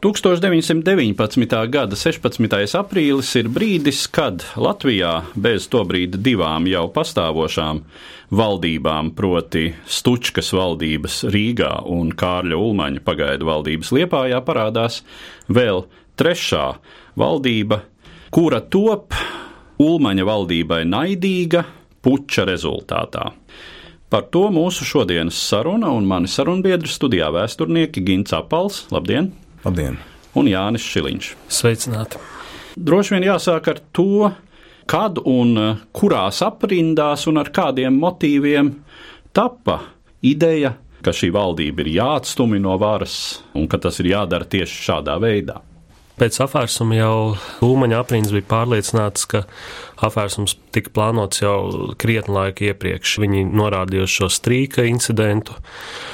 1919. gada 16. aprīlis ir brīdis, kad Latvijā bez to brīdi divām jau pastāvošām valdībām, proti Stučkas valdības Rīgā un Kārļa Ulmaņa pagaidu valdības Liepājā, parādās vēl trešā valdība, kura top Ulmaņa valdībai naidīga puča rezultātā. Par to mūsu šodienas saruna un mani sarunbiedri studijā vēsturnieki Gins Apals. Labdien! Labdien! Un Jānis Šiliņš. Sveicināti! Droši vien jāsāk ar to, kad un kurās aprindās un ar kādiem motīviem tapa ideja, ka šī valdība ir jāatstumj no varas un ka tas ir jādara tieši šādā veidā. Pēc apvērsuma jau Ulmaņa aprīns bija pārliecināts, ka apvērsums tika plānots jau krietni laika iepriekš. Viņi norādīja šo strīka incidentu,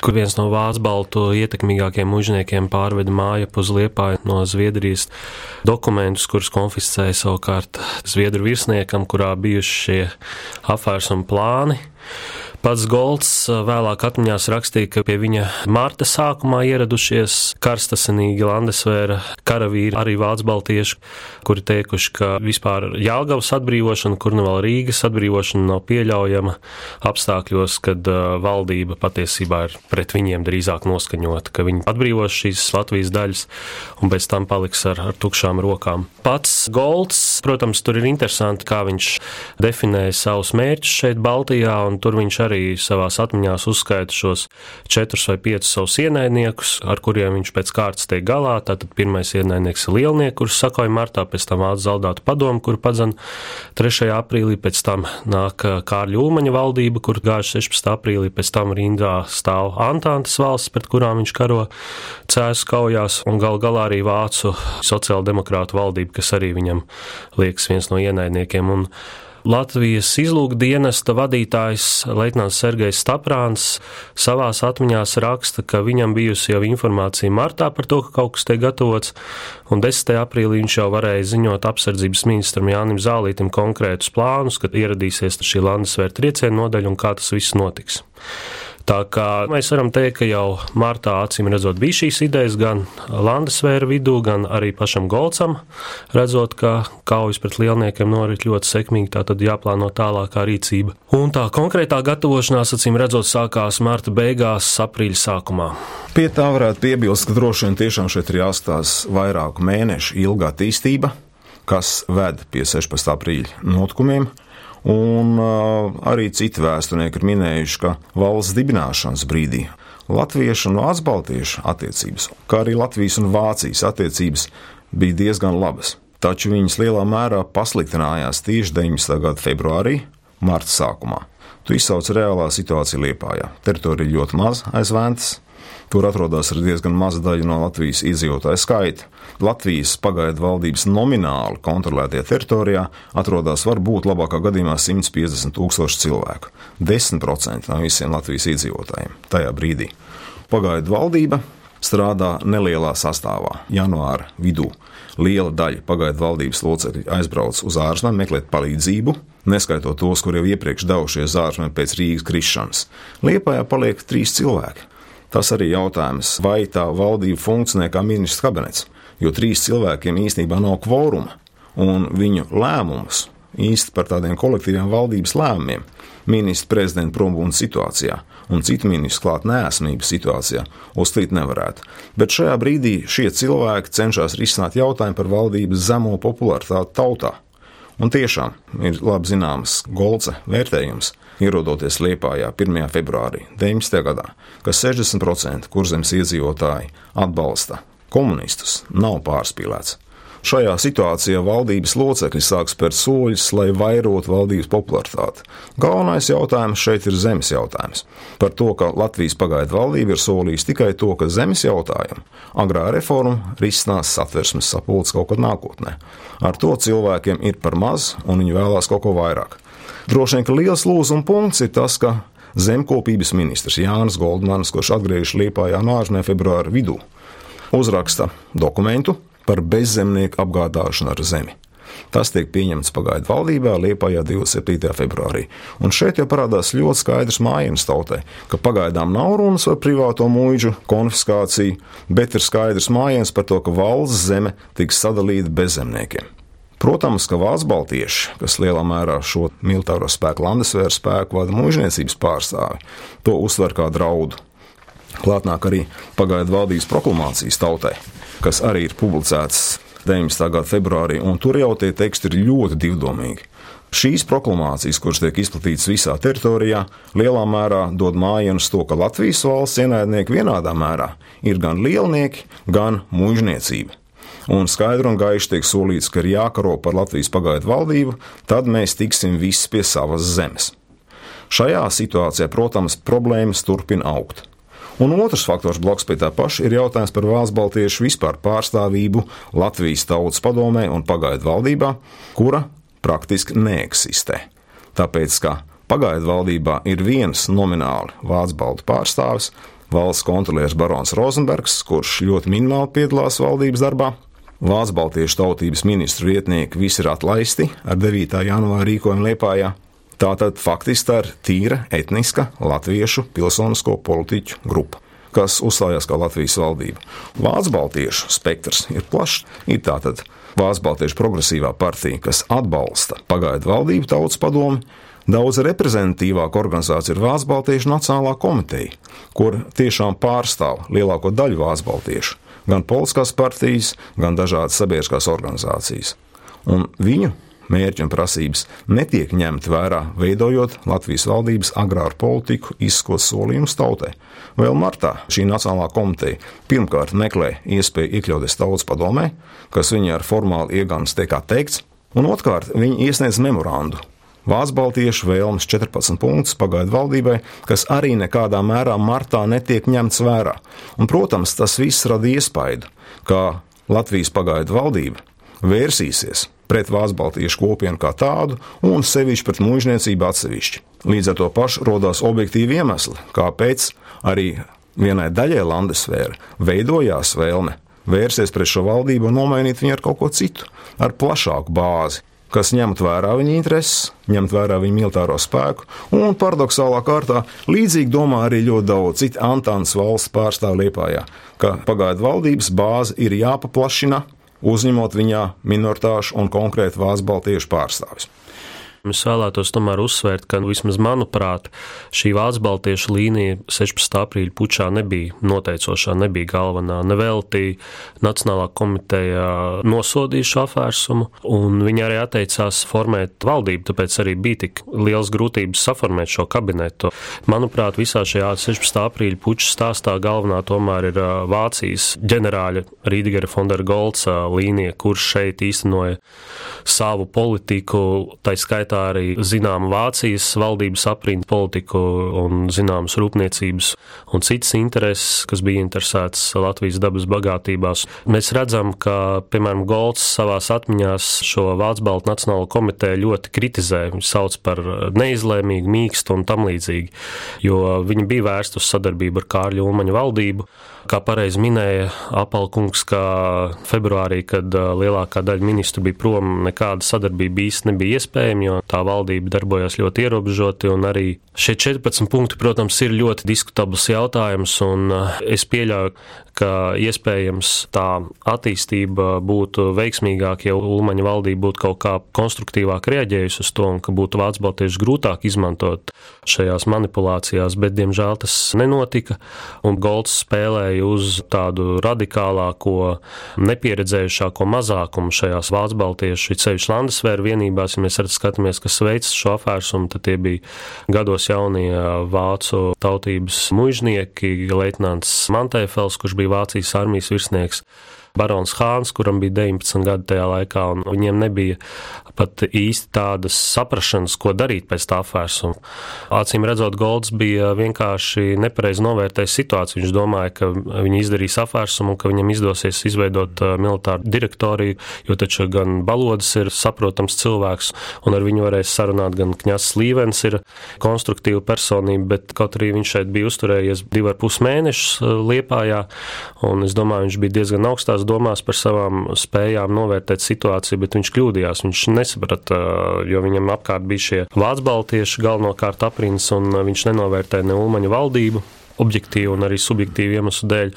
kur viens no vācu baltu ietekmīgākiem mužniekiem pārveda māju uz liepāju no Zviedrijas dokumentus, kurus konfiscēja savukārt Zviedru virsniekam, kurā bijuši šie apvērsuma plāni. Pats Golds vēlāk atmiņās rakstīja, ka pie viņa mārta sākumā ieradušies karstasinīgi Landesvēra karavīri, arī Vācu baltieši, kuri teikuši, ka vispār Jālgavas atbrīvošana, kur nu vēl Rīgas atbrīvošana nav pieļaujama apstākļos, kad valdība patiesībā ir pret viņiem drīzāk noskaņota, ka viņi atbrīvos šīs Latvijas daļas un pēc tam paliks ar, ar tukšām rokām. Pats Golds, protams, tur ir interesanti, kā viņš definēja savus mērķus šeit Baltijā, un tur viņš arī arī savās atmiņās uzskaita šos četrus vai piecus savus ienaidniekus, ar kuriem viņš pēc kārtas tiek galā. Tātad pirmais ienaidnieks ir lielnieks, kurš sakoja martā, pēc tam zaldātu padomu, kur padzana 3. aprīlī, pēc tam nāk Kārļa Ulmaņa valdība, kur gāž 16. aprīlī, pēc tam rindā stāv Antantas valsts, pret kurām viņš karo cēsu kaujās, un gal galā arī vācu sociāldemokrātu valdība, kas arī viņam liekas viens no ienaidniekiem. Un Latvijas izlūkdienesta vadītājs Leitnants Sergejs Staprāns savās atmiņās raksta, ka viņam bijusi jau informācija martā par to, ka kaut kas tiek gatavots, un 10. aprīlī viņš jau varēja ziņot apsardzības ministram Jānim Zālītim konkrētus plānus, kad ieradīsies šī Landesvēra trieciena nodaļa un kā tas viss notiks. Tā kā mēs varam teikt, ka jau martā acīm redzot bija šīs idejas gan Landesvēra vidū, gan arī pašam Golcam, redzot, ka kaujas pret lielniekiem norit ļoti sekmīgi, tā tad jāplāno tālākā rīcība. Un tā konkrētā gatavošanās, acīm redzot, sākās marta beigās, aprīļa sākumā. Pie tā varētu piebilst, ka droši vien tiešām šeit ir jāstāsta vairāku mēnešu ilga attīstība, kas ved pie 16. aprīļa notikumiem. Un arī citi vēsturnieki ir minējuši, ka valsts dibināšanas brīdī latviešu un vācu baltiešu attiecības, kā arī Latvijas un Vācijas attiecības bija diezgan labas. Taču viņas lielā mērā pasliktinājās tieši 19. gada februārī, marta sākumā. Tu izsauc reālā situācija Liepājā. Teritorija ļoti maz aizvērtas, Tur atrodas arī diezgan maza daļa no Latvijas iedzīvotāju skaita. Latvijas pagaidu valdības nomināli kontrolētajā teritorijā atrodas varbūt labākā gadījumā 150 tūkstoši cilvēku. 10% no visiem Latvijas iedzīvotājiem tajā brīdī. Pagaidu valdība strādā nelielā sastāvā, janvāra vidū. Liela daļa pagaidu valdības locekļu aizbrauc uz ārzemēm meklēt palīdzību, neskaitot tos, kuriem iepriekš devušies ārzemēs pēc Rīgas krišanas. Liepājā paliek trīs cilvēki. Tas arī jautājums, vai tā valdība funkcionē kā ministrs kabinets, jo trīs cilvēkiem īstenībā nav kvoruma, un viņu lēmumus īsti par tādiem kolektīviem valdības lēmumiem, ministra prezidenta prombūnas situācijā un citu ministru klāt nēsamības situācijā uzstīt nevarētu. Bet šajā brīdī šie cilvēki cenšas risināt jautājumu par valdības zemo popularitāti tautā. Un tiešām ir labi zināms Golce vērtējums, ierodoties Liepājā 1. februārī 19. gadā, ka 60% kurzemes iedzīvotāji atbalsta komunistus, nav pārspīlēts. Šajā situācijā valdības locekļi sāk spērt soļus, lai vairotu valdības popularitāti. Galvenais jautājums šeit ir zemes jautājums. Par to, ka Latvijas pagaidu valdība ir solījusi tikai to, ka zemes jautājumu agrā reforma risinās satversmes sapulces kaut kad nākotnē. Ar to cilvēkiem ir par maz, un viņi vēlās kaut ko vairāk. Droši vien, ka liels lūzuma punkts ir tas, ka zemkopības ministrs Jānis Goldmans, kurš atgriežas Liepājā no ārzemēm februāra vidū, uzraksta dokumentu par bezzemnieku apgādāšanu ar zemi. Tas tiek pieņemts pagaidu valdībā Liepājā 27. februārī. Un šeit jau parādās ļoti skaidrs mājiņas tautai, ka pagaidām nav runas par privāto mūžu konfiskāciju, bet ir skaidrs mājiņas par to, ka valsts zeme tiks sadalīta bezzemniekiem. Protams, ka Vācu baltieši, kas lielā mērā šo militāro spēku, landesvēru spēku vada mūžniecības pārstāvi, to uztver kā draudu. Klātnāk arī pagaidu valdības proklamācijas tautai, kas arī ir publicēts 19. gada februārī, un tur jau tie teksti ir ļoti divdomīgi. Šīs proklamācijas, kuras tiek izplatītas visā teritorijā, lielā mērā dod mājienus to, ka Latvijas valsts ienaidnieki vienādā mērā ir gan lielnieki, gan mužniecība. Un skaidri un gaiši tiek solīts, ka ir jākaro par Latvijas pagaidu valdību, tad mēs tiksim visi pie savas zemes. Šajā situācijā, protams, problēmas turpina augt. Un otrs faktors blakus pie tā paša ir jautājums par valsts baltiešu vispār pārstāvību Latvijas tautas padomē un pagaidu valdībā, kura praktiski neeksistē. Tāpēc, ka pagaidu valdībā ir viens nomināli vācu baltu pārstāvis, valsts kontrolieris Barons Rozenbergs, kurš ļoti minimāli piedalās valdības darbā. Vācu baltiešu tautības ministru vietnieki visi ir atlaisti ar 9. janvāra rīkojumu Liepājā. Tātad faktiski tā ir tīra etniska latviešu pilsonisko politiķu grupa kas uzstājās kā Latvijas valdība. Vācu baltiešu spektrs ir plašs. Ir tātad Vācu baltiešu progresīvā partija, kas atbalsta pagaidu valdību tautas padomu. Daudz reprezentatīvāka organizācija ir Vācu baltiešu nacionālā komiteja, kur tiešām pārstāv lielāko daļu Vācu baltiešu, gan politiskās partijas, gan dažādas sabiedriskās organizācijas. Un viņu mērķi un prasības netiek ņemti vērā, veidojot Latvijas valdības agrāru politiku, izskot solījumus tautai. Vēl martā šī Nacionālā komiteja pirmkārt meklē iespēju iekļauties tautas padomē, kas viņai ar formālu iegāns tiek atteikts, un otrkārt viņi iesniedz memorandu. Vācu baltiešu vēlmes 14 punktus pagaidu valdībai, kas arī nekādā mērā martā netiek ņemts vērā. Un, protams, tas viss rada iespaidu, ka Latvijas pagaidu valdība vērsīsies pret Vācu Baltiešu kopienu kā tādu un sevišķi pret mūžniecību atsevišķi. Līdz ar to pašu radās objektīvi iemesli, kāpēc arī vienai daļai Landesvēra veidojās vēlme vērsties pret šo valdību un nomainīt viņu ar kaut ko citu, ar plašāku bāzi, kas ņemtu vērā viņa intereses, ņemt vērā viņa militāro spēku, un paradoxālā kārtā līdzīgi domā arī ļoti daudz citu Antānas valsts pārstāvju Liepājā, ka pagaidu valdības bāze ir jāpaplašina, uzņemot viņā minoritāšu un konkrēti vācu baltiešu pārstāvis. Es vēlētos tomēr uzsvērt, ka vismaz manuprāt, šī Vācu baltiešu līnija 16. aprīļa pučā nebija noteicošā, nebija galvenā. Nevelti Nacionālā komiteja nosodīja šo apvērsumu, un viņi arī atteicās formēt valdību, tāpēc arī bija tik liels grūtības saformēt šo kabinetu. Manuprāt, visā šajā 16. aprīļa puča stāstā galvenā tomēr ir Vācijas ģenerāļa Rīdgera Fondera Golca līnija, kurš šeit īstenoja savu politiku, tai skaitā skaitā arī zināmu Vācijas valdības aprindu politiku un zināmas rūpniecības un citas intereses, kas bija interesētas Latvijas dabas bagātībās. Mēs redzam, ka, piemēram, Golds savās atmiņās šo Vācu Baltu Nacionālo komiteju ļoti kritizē. Viņš sauc par neizlēmīgu, mīkstu un tam līdzīgi, jo viņi bija vērsti uz sadarbību ar Kārļu Ulmaņu valdību. Kā pareizi minēja Apalkungs, ka februārī, kad lielākā daļa ministru bija prom, nekāda sadarbība īsti nebija iespējama, jo tā valdība darbojās ļoti ierobežoti, arī šie 14 punkti, protams, ir ļoti diskutabls jautājums, un es pieļauju, ka iespējams tā attīstība būtu veiksmīgāka, ja Ulmaņa valdība būtu kaut kā konstruktīvāk reaģējusi uz to, un ka būtu Vācu baltieši grūtāk izmantot šajās manipulācijās, bet, diemžēl, tas nenotika, un Golds spēlēja uz tādu radikālāko, nepieredzējušāko mazākumu šajās Vācu baltiešu, sevišķi Landesvēru vienībās, ja mēs skatāmies, kas veids šo afērsumu, tad tie bija gados jaunie vācu tautības mužnieki, leitnants Mantēfels, kurš bija Vācijas armijas virsnieks. Barons Hāns, kuram bija 19 gadi tajā laikā, un viņiem nebija pat īsti tādas saprašanas, ko darīt pēc tā apvērsuma. Acīm redzot, Golds bija vienkārši nepareizi novērtējis situāciju. Viņš domāja, ka viņi izdarīs apvērsumu un ka viņam izdosies izveidot uh, militāru direktoriju, jo taču gan Balodas ir saprotams cilvēks, un ar viņu varēs sarunāt gan Kņas Līvens ir konstruktīva personība, bet kaut arī viņš šeit bija uzturējies divu ar pus mēnešus uh, Liepājā, un es domāju, viņš bija diezgan augstās domās par savām spējām novērtēt situāciju, bet viņš kļūdījās. Viņš nesaprata, jo viņam apkārt bija šie vācu baltieši galvenokārt aprins, un viņš nenovērtēja ne Ulmaņa valdību objektīvu un arī subjektīvu iemeslu dēļ,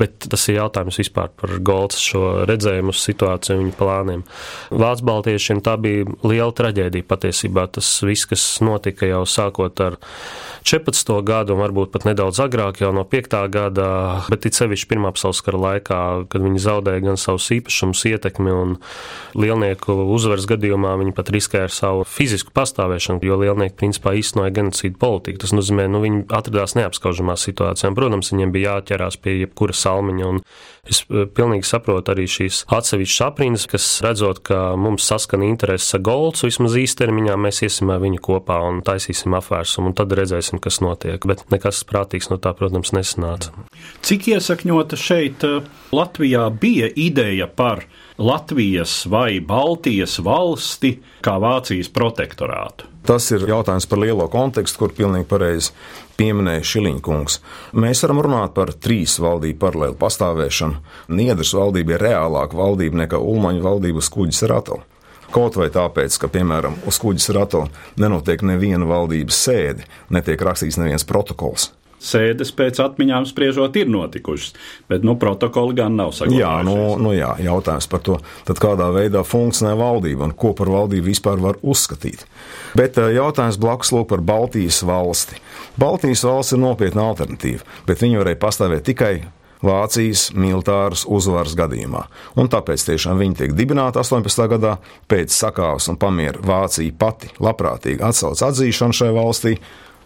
bet tas ir jautājums vispār par Golds šo redzējumu situāciju viņa plāniem. Vācu baltiešiem tā bija liela traģēdija patiesībā. Tas viss, kas notika jau sākot ar 14. gadu un varbūt pat nedaudz agrāk, jau no 5. gada, bet it sevišķi Pirmā pasaules kara laikā, kad viņi zaudēja gan savus īpašumus, ietekmi un lielnieku uzvaras gadījumā viņi pat riskēja ar savu fizisku pastāvēšanu, jo lielnieki principā īstenoja genocīdu politiku. Tas nozīmē, nu viņi atradās neapskaužamā situācijā. Protams, viņiem bija jāķerās pie jebkura salmiņa, un es eh, pilnīgi saprotu arī šīs atsevišķas aprindas, kas redzot, ka mums saskana intereses ar Golds, vismaz īstermiņā mēs iesim ar viņu kopā un taisīsim apvērsumu, un tad redzēsim, kas notiek. Bet nekas prātīgs no tā, protams, nesanāca. Cik iesakņota šeit eh, Latvijā bija ideja par Latvijas vai Baltijas valsti kā Vācijas protektorātu? Tas ir jautājums par lielo kontekstu, kur pilnīgi pareizi pieminēja Šiliņkungs. Mēs varam runāt par trīs valdību paralēlu pastāvēšanu. Niedras valdība ir reālāka valdība nekā Ulmaņa valdība uz kuģis ratu. Kaut vai tāpēc, ka, piemēram, uz kuģis ratu nenotiek neviena valdības sēde, netiek rakstīts neviens protokols sēdes pēc atmiņām spriežot ir notikušas, bet nu, protokoli gan nav saglabājušies. Jā, nu, nu jā, jautājums par to, tad kādā veidā funkcionē valdība un ko par valdību vispār var uzskatīt. Bet eh, jautājums blakus lūk par Baltijas valsti. Baltijas valsts ir nopietna alternatīva, bet viņi varēja pastāvēt tikai Vācijas militāras uzvaras gadījumā. Un tāpēc tiešām viņi tiek dibināti 18. gadā, pēc sakāves un pamiera Vācija pati labprātīgi atsauc atzīšanu šai valstī,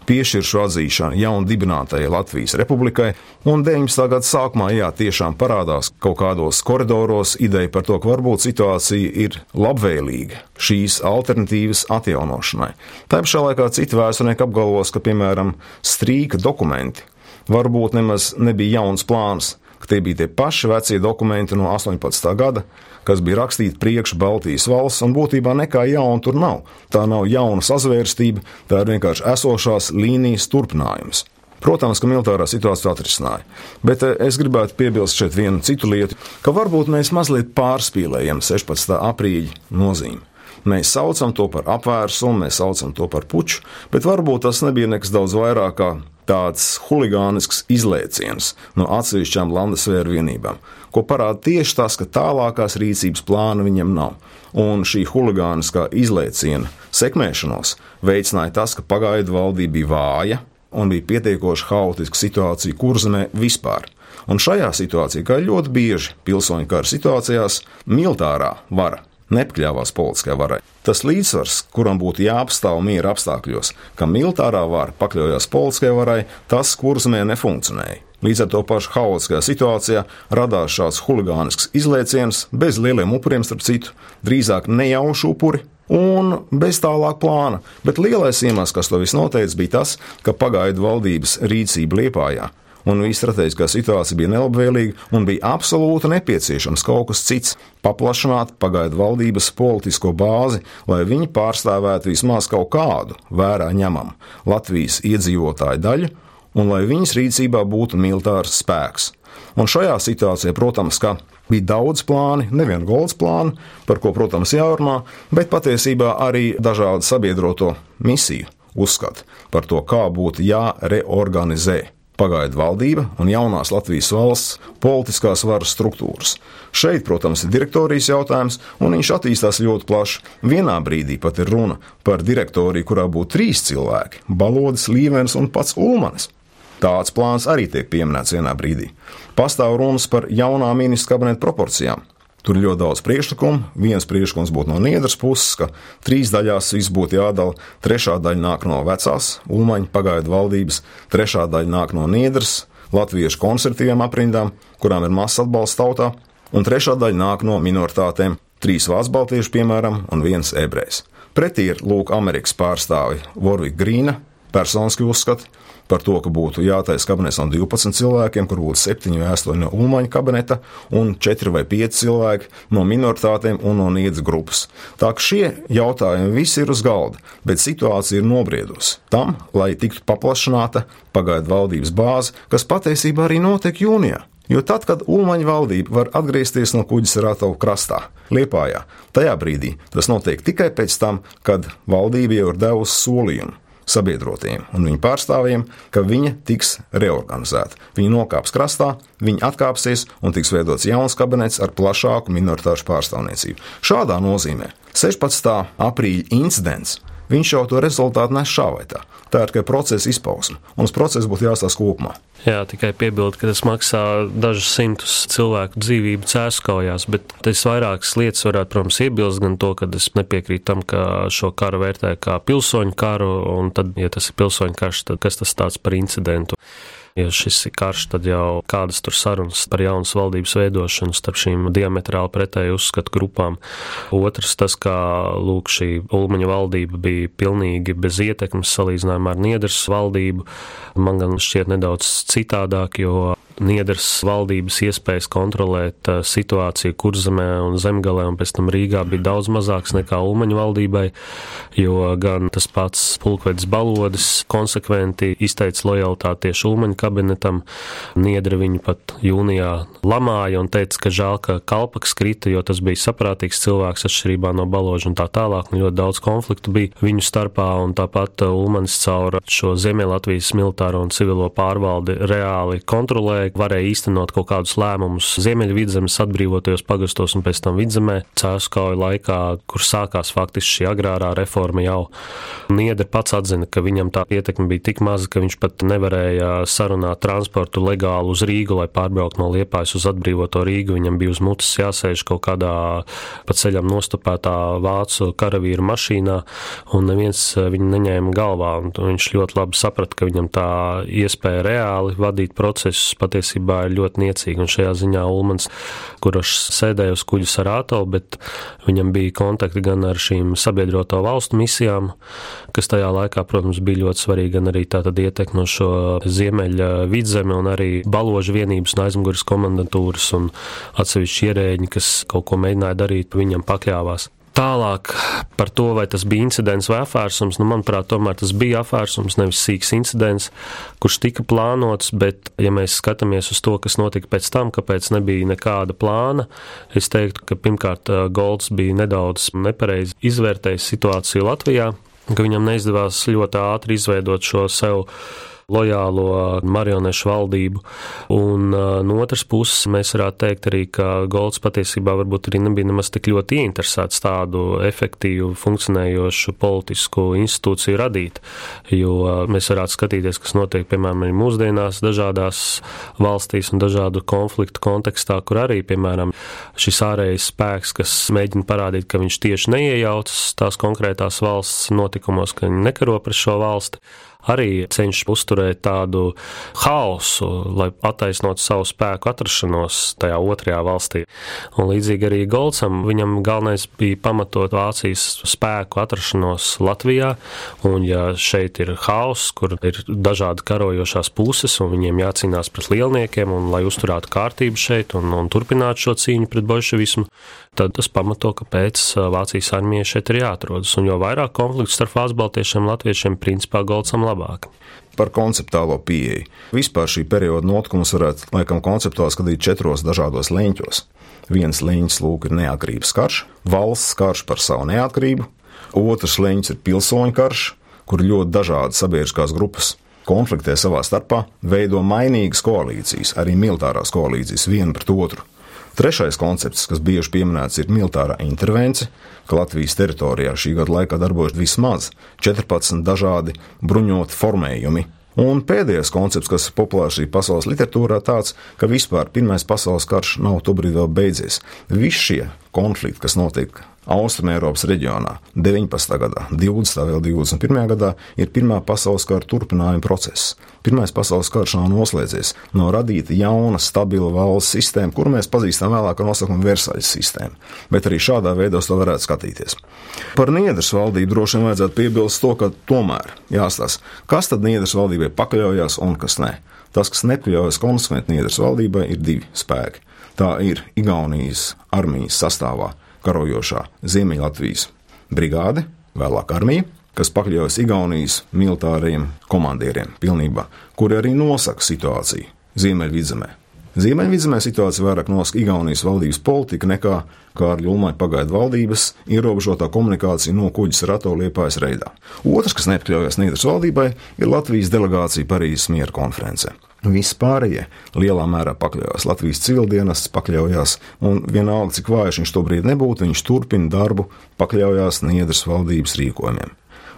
piešķir šo atzīšanu jaunu dibinātajai Latvijas republikai, un 19. gada sākumā, jā, tiešām parādās kaut kādos koridoros ideja par to, ka varbūt situācija ir labvēlīga šīs alternatīvas atjaunošanai. Tā pašā laikā citi vēsturnieki apgalvos, ka, piemēram, strīka dokumenti varbūt nemaz nebija jauns plāns, ka tie bija tie paši vecie dokumenti no 18. gada, kas bija rakstīti priekš Baltijas valsts, un būtībā nekā jauna tur nav. Tā nav jauna sazvērstība, tā ir vienkārši esošās līnijas turpinājums. Protams, ka militārā situācija atrisināja, bet eh, es gribētu piebilst šeit vienu citu lietu, ka varbūt mēs mazliet pārspīlējam 16. aprīļa nozīmi. Mēs saucam to par apvērsumu, mēs saucam to par puču, bet varbūt tas nebija nekas daudz vairāk kā tāds huligānisks izlēciens no atsevišķām landesvēru vienībām, ko parāda tieši tas, ka tālākās rīcības plāna viņam nav. Un šī huligāniskā izlēciena sekmēšanos veicināja tas, ka pagaidu valdība bija vāja un bija pietiekoši haotiska situācija kurzemē vispār. Un šajā situācijā, kā ļoti bieži pilsoņu kara situācijās, militārā vara nepakļāvās politiskajai varai. Tas līdzsvars, kuram būtu jāapstāv miera apstākļos, ka militārā vara pakļaujas politiskajai varai, tas kurzemē nefunkcionēja. Līdz ar to pašu haotiskajā situācijā radās šāds huligānisks izlaiciens, bez lieliem upuriem, starp citu, drīzāk nejaušu upuri, un bez tālāk plāna. Bet lielais iemesls, kas to visu noteica, bija tas, ka pagaidu valdības rīcība Liepājā un visa strateģiskā situācija bija nelabvēlīga un bija absolūti nepieciešams kaut kas cits - paplašināt pagaidu valdības politisko bāzi, lai viņi pārstāvētu vismaz kaut kādu vērā ņemamu Latvijas iedzīvotāju daļu un lai viņas rīcībā būtu militārs spēks. Un šajā situācijā, protams, ka bija daudz plāni, nevienu golds plānu, par ko, protams, jārunā, bet patiesībā arī dažādu sabiedroto misiju uzskatu par to, kā būtu jāreorganizē pagaidu valdība un jaunās Latvijas valsts politiskās varas struktūras. Šeit, protams, ir direktorijas jautājums, un viņš attīstās ļoti plaši. Vienā brīdī pat ir runa par direktoriju, kurā būtu trīs cilvēki - Balodis, Līvens un pats Ulmanis. Tāds plāns arī tiek pieminēts vienā brīdī. Pastāv runas par jaunām ministru kabineta proporcijām. Tur ir ļoti daudz priekšlikumu. Viens priekšlikums būtu no Niedras puses, ka trīs daļās viss būtu jādala. Trešā daļa nāk no vecās Ulmaņa pagaidu valdības, trešā daļa nāk no Niedras, latviešu konservatīviem aprindām, kurām ir mazs atbalsts tautā. un trešā daļa nāk no minoritātēm - trīs vācu baltieši, piemēram, un viens ebrejs. Pretī ir Lūk, Amerikas pārstāvi Vorvika Grīna, personiski uzskata, par to, ka būtu jātaisa kabinets no 12 cilvēkiem, kur būtu 7 vai 8 no Ulmaņa kabineta un 4 vai 5 cilvēki no minoritātēm un no niedz grupas. Tā ka šie jautājumi visi ir uz galda, bet situācija ir nobriedusi tam, lai tiktu paplašināta pagaidu valdības bāze, kas patiesībā arī notiek jūnijā. Jo tad, kad Ulmaņa valdība var atgriezties no kuģis Rātavu krastā, Liepājā, tajā brīdī tas notiek tikai pēc tam, kad valdība jau ir devusi solījumu sabiedrotiem un viņu pārstāvjiem, ka viņa tiks reorganizēta. Viņa nokāps krastā, viņa atkāpsies un tiks veidots jauns kabinets ar plašāku minoritāšu pārstāvniecību. Šādā nozīmē 16. aprīļa incidents. Viņš jau to rezultātu nes šā vai tā. Tā ir tikai procesa izpausme, un uz procesu būtu jāstāsta kopumā. Jā, tikai piebildu, ka tas maksā dažus simtus cilvēku dzīvību cēskaujās, bet es vairākas lietas varētu, protams, iebilst gan to, ka es nepiekrītu tam, ka šo karu vērtē kā pilsoņu karu, un tad, ja tas ir pilsoņu karš, tad kas tas tāds par incidentu? Ja šis ir karš, tad jau kādas tur sarunas par jaunas valdības veidošanu starp šīm diametrāli pretēju uzskatu grupām. Otrs, tas, kā lūk, šī Ulmaņa valdība bija pilnīgi bez ietekmes salīdzinājumā ar Niedras valdību, man gan šķiet nedaudz citādāk, jo Niedras valdības iespējas kontrolēt uh, situāciju Kurzemē un Zemgalē un pēc tam Rīgā bija daudz mazāks nekā Ulmaņa valdībai, jo gan tas pats pulkvedis Balodis konsekventi izteica lojalitāti tieši Ulmaņa kabinetam. Niedra viņu pat jūnijā lamāja un teica, ka žēl, ka kalpaks krita, jo tas bija saprātīgs cilvēks atšķirībā no Baloža un tā tālāk, un ļoti daudz konfliktu bija viņu starpā, un tāpat Ulmanis caur šo Ziemeļlatvijas militāro un civilo pārvaldi reāli kontrolēja varēja īstenot kaut kādus lēmumus Ziemeļvidzemes atbrīvotajos pagastos un pēc tam vidzemē cēskauju laikā, kur sākās faktiski šī agrārā reforma jau. Niedra pats atzina, ka viņam tā ietekme bija tik maza, ka viņš pat nevarēja sarunāt transportu legāli uz Rīgu, lai pārbrauktu no Liepājas uz atbrīvoto Rīgu. Viņam bija uz mutes jāsēž kaut kādā pa ceļam nostupētā vācu karavīru mašīnā, un neviens viņu neņēma galvā. Viņš ļoti labi saprata, ka viņam tā iespēja reāli vadīt procesus pat patiesībā ir ļoti niecīga. Un šajā ziņā Ulmans, kurš sēdēja uz kuģa ar ātolu, bet viņam bija kontakti gan ar šīm sabiedroto valstu misijām, kas tajā laikā, protams, bija ļoti svarīgi, gan arī tātad ietekmi no šo ziemeļa vidzemi un arī baložu vienības un aizmugures komendantūras un atsevišķi ierēģi, kas kaut ko mēģināja darīt, viņam pakļāvās. Tālāk par to, vai tas bija incidents vai apvērsums, nu, manuprāt, tomēr tas bija apvērsums, nevis sīks incidents, kurš tika plānots, bet, ja mēs skatāmies uz to, kas notika pēc tam, kāpēc nebija nekāda plāna, es teiktu, ka pirmkārt Golds bija nedaudz nepareizi izvērtējis situāciju Latvijā, ka viņam neizdevās ļoti ātri izveidot šo sev lojālo marionešu valdību. Un no otras puses mēs varētu teikt arī, ka Golds patiesībā varbūt arī nebija nemaz tik ļoti ieinteresēts tādu efektīvu, funkcionējošu politisku institūciju radīt, jo mēs varētu skatīties, kas notiek, piemēram, arī mūsdienās dažādās valstīs un dažādu konfliktu kontekstā, kur arī, piemēram, šis ārējais spēks, kas mēģina parādīt, ka viņš tieši neiejaucas tās konkrētās valsts notikumos, ka viņi nekaro pret šo valsti arī cenšas uzturēt tādu haosu, lai attaisnotu savu spēku atrašanos tajā otrajā valstī. Un līdzīgi arī Goldsam, viņam galvenais bija pamatot Vācijas spēku atrašanos Latvijā, un ja šeit ir haoss, kur ir dažādi karojošās puses, un viņiem jācīnās pret lielniekiem, un lai uzturētu kārtību šeit un, un turpinātu šo cīņu pret bolševismu, tad tas pamato, kāpēc Vācijas armijai šeit ir jāatrodas. Un jo vairāk konfliktu starp vācu baltiešiem un latviešiem, principā Goldsam labāk labāk. Par konceptuālo pieeju. Vispār šī perioda notikumus varētu laikam konceptuāli skatīt četros dažādos leņķos. Viens leņķis lūk ir neatkarības karš, valsts karš par savu neatkarību, otrs leņķis ir pilsoņu karš, kur ļoti dažādas sabiedriskās grupas konfliktē savā starpā, veido mainīgas koalīcijas, arī militārās koalīcijas viena pret otru. Trešais koncepts, kas bieži pieminēts, ir militārā intervence, ka Latvijas teritorijā šī gada laikā darbojas vismaz 14 dažādi bruņoti formējumi. Un pēdējais koncepts, kas ir populārs arī pasaules literatūrā, tāds, ka vispār Pirmais pasaules karš nav tobrīd vēl beidzies. Visi šie konflikti, kas notiek Austrumēropas reģionā 19. gadā, 20. vēl 21. gadā ir Pirmā pasaules kara turpinājuma process. Pirmais pasaules karš nav noslēdzies, nav radīta jauna, stabila valsts sistēma, kuru mēs pazīstam vēlāk ar nosaukumu Versaļas sistēma. Bet arī šādā veidā to varētu skatīties. Par Niedras valdību droši vien vajadzētu piebilst to, ka tomēr jāstāsta, kas tad Niedras valdībai pakļaujas un kas ne. Tas, kas nepļaujas konsekventi Niedras valdībai, ir divi spēki. Tā ir Igaunijas armijas sastāvā karojošā Ziemeļlatvijas brigāde, vēlāk armija, kas pakļaujas Igaunijas militāriem komandieriem pilnībā, kuri arī nosaka situāciju Ziemeļvidzemē. Ziemeļvidzemē situācija vairāk nosaka Igaunijas valdības politika nekā Kārļa Ulmaņa pagaidu valdības ierobežotā komunikācija no kuģis rato liepājas reidā. Otrs, kas nepakļaujas Nīderlandes valdībai, ir Latvijas delegācija Parīzes miera konferencē. Vispārējie lielā mērā pakļaujas Latvijas civildienas, pakļaujas, un vienalga, cik vājš viņš tobrīd nebūtu, viņš turpina darbu, pakļaujas Niedras valdības rīkojumiem.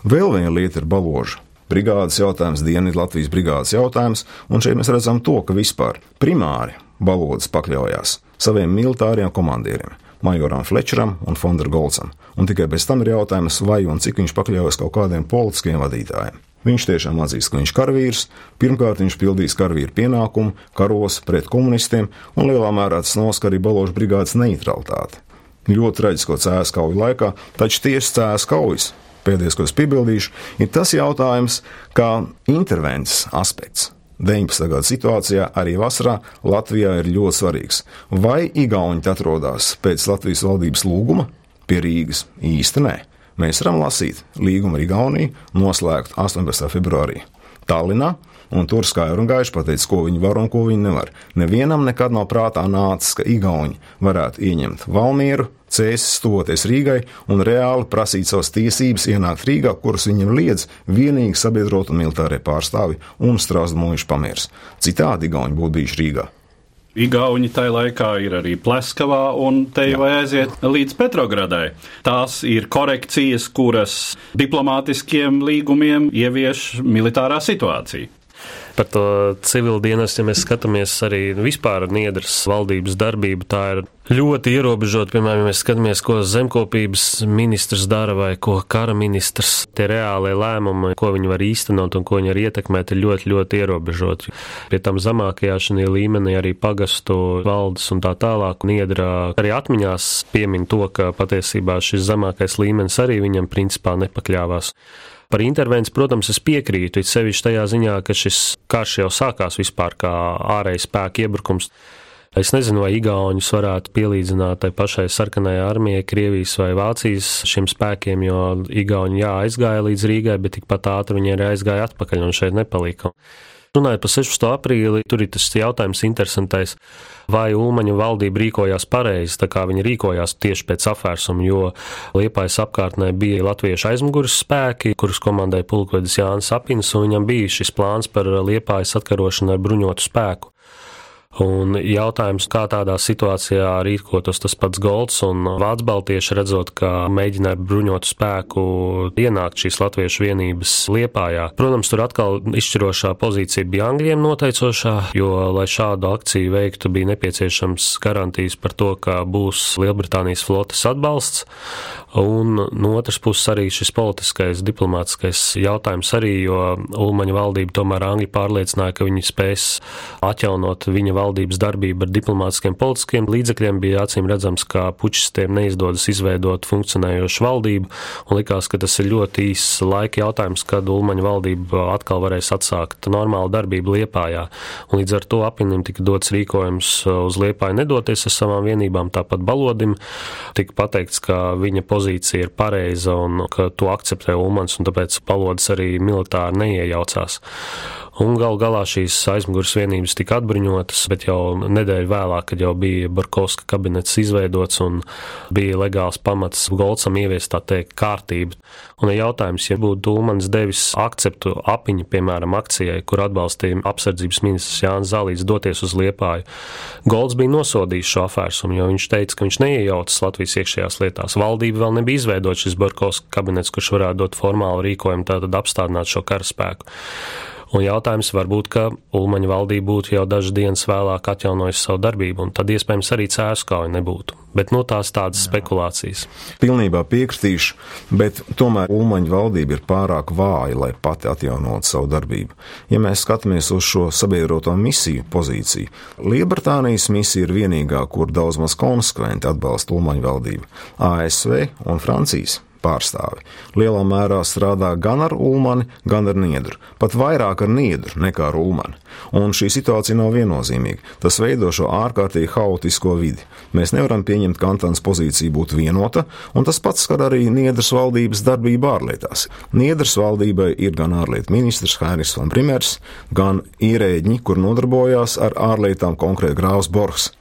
Vēl viena lieta ir baloža. Brigādes jautājums, Dienvidu Latvijas brigādes jautājums, un šeit mēs redzam to, ka vispār primāri balodas pakļaujas saviem militāriem komandieriem. Majoram Flečeram un Fonderam Golcam, un tikai pēc tam ir jautājums, vai un cik viņš pakļaujas kaut kādiem politiskiem vadītājiem. Viņš tiešām atzīst, ka viņš ir karavīrs. Pirmkārt, viņš pildīs karavīra pienākumu, karos pret komunistiem, un lielā mērā tas nosaka arī Baložas brigādes neutralitāti. Ļoti traģisko cēlus kauju laikā, taču tieši cēlus kaujas pēdējais, ko es piebildīšu, ir tas jautājums, kā intervences aspekts. 19. gada situācijā arī vasarā Latvijā ir ļoti svarīgs. Vai Igauni atrodas pēc Latvijas valdības lūguma pie Rīgas? Īsti nē mēs varam lasīt līgumu ar Igauniju, noslēgtu 18. februārī Tallinā. Un tur skaidri un gaiši pateica, ko viņi var un ko viņi nevar. Nevienam nekad nav prātā nācis, ka Igauni varētu ieņemt Valmieru, cēsis stoties Rīgai un reāli prasīt savas tiesības ienākt Rīgā, kuras viņam liedz vienīgi sabiedrotu militārie pārstāvi un strāzmojuši pamiers. Citādi Igauni būtu bijuši Rīgā. Igauni tajā laikā ir arī Pleskavā, un te jau aiziet līdz Petrogradai. Tās ir korekcijas, kuras diplomātiskiem līgumiem ievieš militārā situācija par to civilu dienestu, ja mēs skatāmies arī vispār Niedras valdības darbību, tā ir ļoti ierobežota. Piemēram, ja mēs skatāmies, ko zemkopības ministrs dara vai ko kara ministrs, tie reālie lēmumi, ko viņi var īstenot un ko viņi var ietekmēt, ir ļoti, ļoti ierobežoti. Pie tam zemākajā šajā līmenī arī pagastu valdes un tā tālāk. Niedra arī atmiņās piemin to, ka patiesībā šis zemākais līmenis arī viņam principā nepakļāvās. Par intervenciju, protams, es piekrītu, it sevišķi tajā ziņā, ka šis karš jau sākās vispār kā ārējais spēku iebrukums. Es nezinu, vai Igaunijas varētu pielīdzināt tai pašai sarkanajai armijai, Krievijas vai Vācijas šiem spēkiem, jo Igauni jā, aizgāja līdz Rīgai, bet tikpat ātri viņi arī aizgāja atpakaļ un šeit nepalika. Runājot par 16. aprīli, tur ir tas jautājums interesantais, vai Ulmaņa valdība rīkojās pareizi, tā kā viņi rīkojās tieši pēc apvērsuma, jo Liepājas apkārtnē bija latviešu aizmugures spēki, kurus komandēja pulkvedis Jānis Apins, un viņam bija šis plāns par Liepājas atkarošanu ar bruņotu spēku. Un jautājums, kā tādā situācijā rīkotos tas pats Golds un Vācu Baltieši, redzot, ka mēģināja bruņotu spēku ienākt šīs latviešu vienības liepājā. Protams, tur atkal izšķirošā pozīcija bija Angļiem noteicošā, jo, lai šādu akciju veiktu, bija nepieciešams garantijas par to, ka būs Lielbritānijas flotes atbalsts. Un no otras puses arī šis politiskais, diplomātiskais jautājums arī, jo Ulmaņa valdība tomēr Angļi pārliecināja, ka viņi spēs atjaunot viņa valdību valdības darbība ar diplomātiskiem politiskiem līdzekļiem bija acīm redzams, ka pučistiem neizdodas izveidot funkcionējošu valdību, un likās, ka tas ir ļoti īss laika jautājums, kad Ulmaņa valdība atkal varēs atsākt normālu darbību Liepājā. Un līdz ar to apinim tika dots rīkojums uz Liepāju nedoties ar savām vienībām, tāpat Balodim tika pateikts, ka viņa pozīcija ir pareiza un ka to akceptē Ulmans, un tāpēc Balodis arī militāri neiejaucās. Un gal galā šīs aizmugures vienības tika atbruņotas, bet jau nedēļu vēlāk, kad jau bija Barkovska kabinets izveidots un bija legāls pamats Golcam ieviest tā teikt kārtību. Un ir jautājums, ja būtu Dūmans devis akceptu apiņu, piemēram, akcijai, kur atbalstīja apsardzības ministrs Jānis Zalīts doties uz Liepāju, Golds bija nosodījis šo afērsumu, jo viņš teica, ka viņš neiejaucas Latvijas iekšējās lietās. Valdība vēl nebija izveidot šis Barkovska kabinets, kurš varētu dot formālu rīkojumu, tātad apstādināt šo karaspēku. Un jautājums varbūt, ka Ulmaņa valdība būtu jau dažas dienas vēlāk atjaunojusi savu darbību, un tad iespējams arī cērskauja nebūtu. Bet no nu, tās tādas Jā. spekulācijas. Pilnībā piekritīšu, bet tomēr Ulmaņa valdība ir pārāk vāja, lai pati atjaunotu savu darbību. Ja mēs skatāmies uz šo sabiedroto misiju pozīciju, Lielbritānijas misija ir vienīgā, kur daudz maz konsekventi atbalsta Ulmaņa valdību - ASV un Francijas pārstāvi. Lielā mērā strādā gan ar Ulmani, gan ar Niedru. Pat vairāk ar Niedru nekā ar Ulmani. Un šī situācija nav viennozīmīga. Tas veido šo ārkārtīgi haotisko vidi. Mēs nevaram pieņemt, ka Antons pozīcija būtu vienota, un tas pats skar arī Niedras valdības darbību ārlietās. Niedras valdībai ir gan ārlietu ministrs Hainis van Primers, gan ierēģi, kur nodarbojās ar ārlietām konkrēti Grāvs Borgs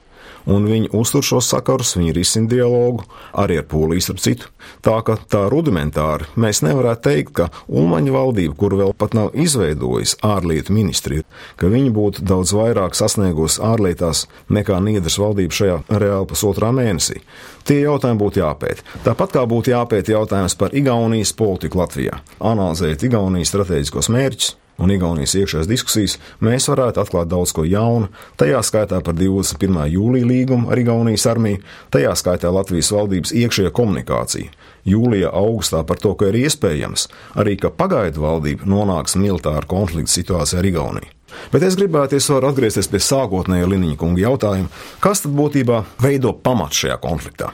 un viņi uztur šos sakarus, viņi risina dialogu arī ar Poliju, ar citu. Tā ka tā rudimentāri mēs nevarētu teikt, ka Ulmaņa valdība, kur vēl pat nav izveidojusi ārlietu ministriju, ka viņi būtu daudz vairāk sasniegusi ārlietās nekā Niedras valdība šajā reāli pusotrā mēnesī. Tie jautājumi būtu jāpēta. Tāpat kā būtu jāpēta jautājums par Igaunijas politiku Latvijā, analizēt Igaunijas strateģiskos mērķus un Igaunijas iekšējās diskusijas, mēs varētu atklāt daudz ko jaunu, tajā skaitā par 21. jūlija līgumu ar Igaunijas armiju, tajā skaitā Latvijas valdības iekšējā komunikācija. Jūlijā, augustā par to, ka ir iespējams arī, ka pagaidu valdība nonāks militāra konflikta situācijā ar Igauniju. Bet es gribētu atgriezties pie sākotnējā Liniņa kunga jautājuma, kas tad būtībā veido pamatu šajā konfliktā?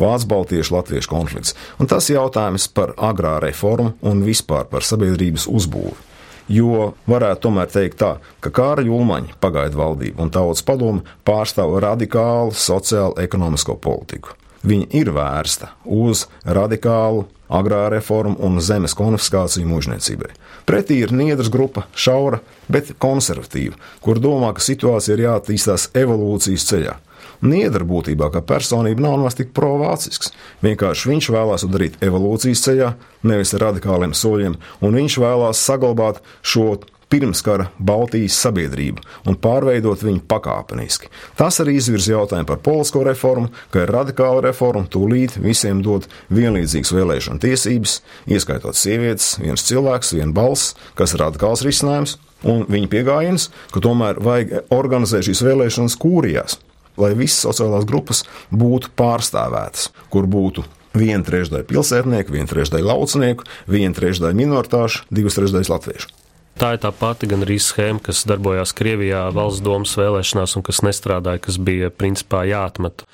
Vācu baltiešu latviešu konflikts, un tas jautājums par agrā reformu un vispār par sabiedrības uzbūvi. Jo varētu tomēr teikt tā, ka Kāra Julmaņa pagaidu valdība un tautas padome pārstāv radikālu sociālo ekonomisko politiku. Viņa ir vērsta uz radikālu agrāru reformu un zemes konfiskāciju mužniecībai. Pretī ir niedras grupa, šaura, bet konservatīva, kur domā, ka situācija ir jāattīstās evolūcijas ceļā. Niedra būtībā kā personība nav nemaz tik provācisks. Vienkārši viņš vēlās to darīt evolūcijas ceļā, nevis ar radikāliem soļiem, un viņš vēlās saglabāt šo pirmskara Baltijas sabiedrību un pārveidot viņu pakāpeniski. Tas arī izvirza jautājumu par politisko reformu, ka ir radikāla reforma, tūlīt visiem dot vienlīdzīgas vēlēšana tiesības, ieskaitot sievietes, viens cilvēks, viena balss, kas ir radikāls risinājums, un viņa pieejams, ka tomēr vajag organizēt šīs vēlēšanas kūrijās lai visas sociālās grupas būtu pārstāvētas, kur būtu viena trešdaļa pilsētnieku, viena trešdaļa laucinieku, viena trešdaļa minoritāšu, divas trešdaļas latviešu. Tā ir tā pati gan arī schēma, kas darbojās Krievijā valsts domas vēlēšanās un kas nestrādāja, kas bija principā jāatmet.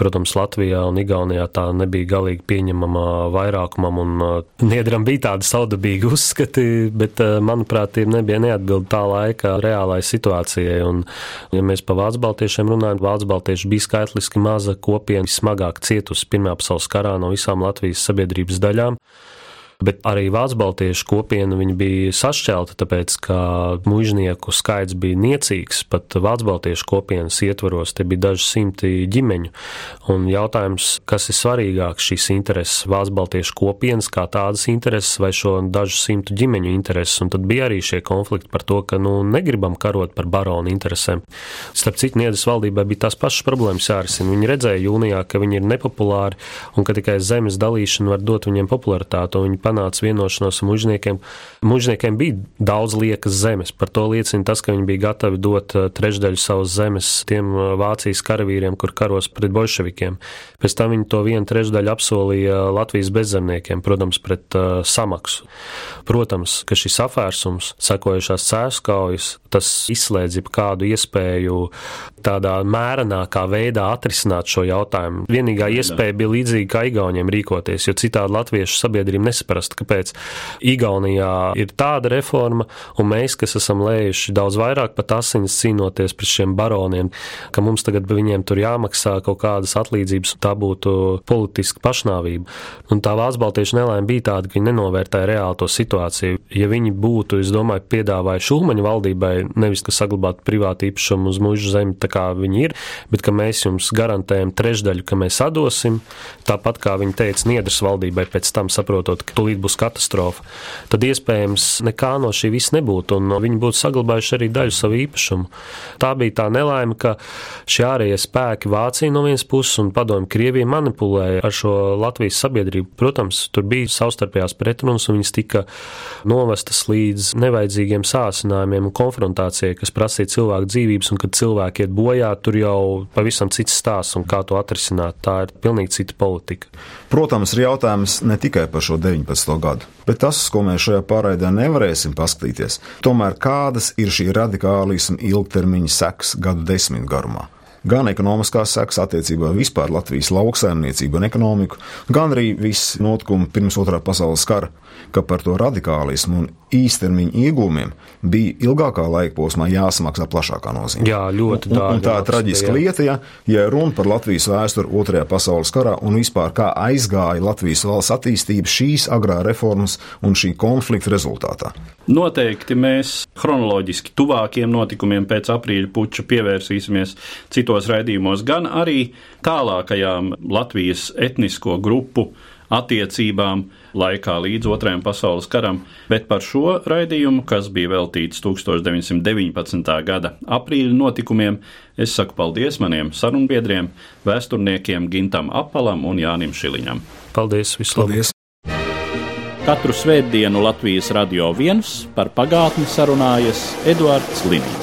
Protams, Latvijā un Igaunijā tā nebija galīgi pieņemama vairākumam, un uh, Niedram bija tādi saudabīgi uzskati, bet, uh, manuprāt, tie nebija neatbildi tā laika reālai situācijai. Un, ja mēs pa vācu baltiešiem runājam, vācu baltieši bija skaitliski maza kopiena, smagāk cietusi Pirmā pasaules karā no visām Latvijas sabiedrības daļām bet arī Vācu baltiešu kopiena bija sašķelta, tāpēc ka mužnieku skaits bija niecīgs. Pat Vācu baltiešu kopienas ietvaros te bija daži simti ģimeņu. Un jautājums, kas ir svarīgāks, šīs intereses, Vācu baltiešu kopienas kā tādas intereses vai šo dažu simtu ģimeņu intereses. Un tad bija arī šie konflikti par to, ka nu, negribam karot par baronu interesēm. Starp citu, Niedas valdībai bija tās pašas problēmas jārisina. Viņi redzēja jūnijā, ka viņi ir nepopulāri un ka tikai zemes dalīšana var dot viņiem popularitāti. Viņi panāca vienošanos ar mužniekiem. Mužniekiem bija daudz liekas zemes. Par to liecina tas, ka viņi bija gatavi dot eh, trešdaļu savas zemes tiem eh, Vācijas karavīriem, kur karos pret bolševikiem. Pēc tam viņi to vienu trešdaļu apsolīja Latvijas bezzemniekiem, protams, pret uh, samaksu. Protams, ka šis apvērsums, sekojušās cēskaujas, tas izslēdz jebkādu iespēju tādā mērenākā veidā atrisināt šo jautājumu. Vienīgā iespēja bija līdzīga kā Igauniem rīkoties, jo citādi latviešu sabiedrība nesaprast, kāpēc Igaunijā ir tāda reforma, un mēs, kas esam lējuši daudz vairāk pat asinis cīnoties pret šiem baroniem, ka mums tagad viņiem tur jāmaksā kaut kādas atlīdzības, tā būtu politiska pašnāvība. Un tā Vācu baltiešu nelaime bija tāda, ka viņi nenovērtēja reāli to situāciju. Ja viņi būtu, es domāju, piedāvājuši Šulmaņa valdībai nevis ka saglabāt privātu īpašumu uz mūža zemi, tā kā viņi ir, bet ka mēs jums garantējam trešdaļu, ka mēs atdosim, tāpat kā viņi teica Niedras valdībai, pēc tam saprotot, ka tūlīt būs katastrofa, tad iespējams nekā no šī viss nebūtu, un viņi būtu saglabājuši arī daļu savu īpašumu. Tā bija tā nelaime, ka šie ārējie spēki Vācija no vienas puses un padomju Krievija manipulēja ar šo Latvijas sabiedrību. Protams, tur bija savstarpējās pretrunas, un viņas tika no novestas līdz nevajadzīgiem sācinājumiem un konfrontācijai, kas prasīja cilvēku dzīvības, un kad cilvēki iet bojā, tur jau pavisam cits stāsts un kā to atrisināt. Tā ir pilnīgi cita politika. Protams, ir jautājums ne tikai par šo 19. gadu, bet tas, ko mēs šajā pārraidē nevarēsim paskatīties, tomēr kādas ir šī radikālisma ilgtermiņa seks gadu desmit garumā gan ekonomiskās sekas attiecībā vispār Latvijas lauksaimniecību un ekonomiku, gan arī viss notikumi pirms otrā pasaules kara ka par to radikālismu un īstermiņa iegūmiem bija ilgākā laika posmā jāsamaksā plašākā nozīmē. Jā, ļoti dārgi. Un, un tā ir traģiska lieta, ja, ja runa par Latvijas vēsturi Otrajā pasaules karā un vispār kā aizgāja Latvijas valsts attīstība šīs agrā reformas un šī konflikta rezultātā. Noteikti mēs chronoloģiski tuvākiem notikumiem pēc aprīļa puča pievērsīsimies citos raidījumos, gan arī tālākajām Latvijas etnisko grupu attiecībām laikā līdz Otrajam pasaules karam, bet par šo raidījumu, kas bija veltīts 1919. gada aprīļa notikumiem, es saku paldies maniem sarunbiedriem, vēsturniekiem Gintam Apalam un Jānim Šiliņam. Paldies! Vislabāk! Katru svētdienu Latvijas radio viens par pagātni sarunājas Eduards Līniju.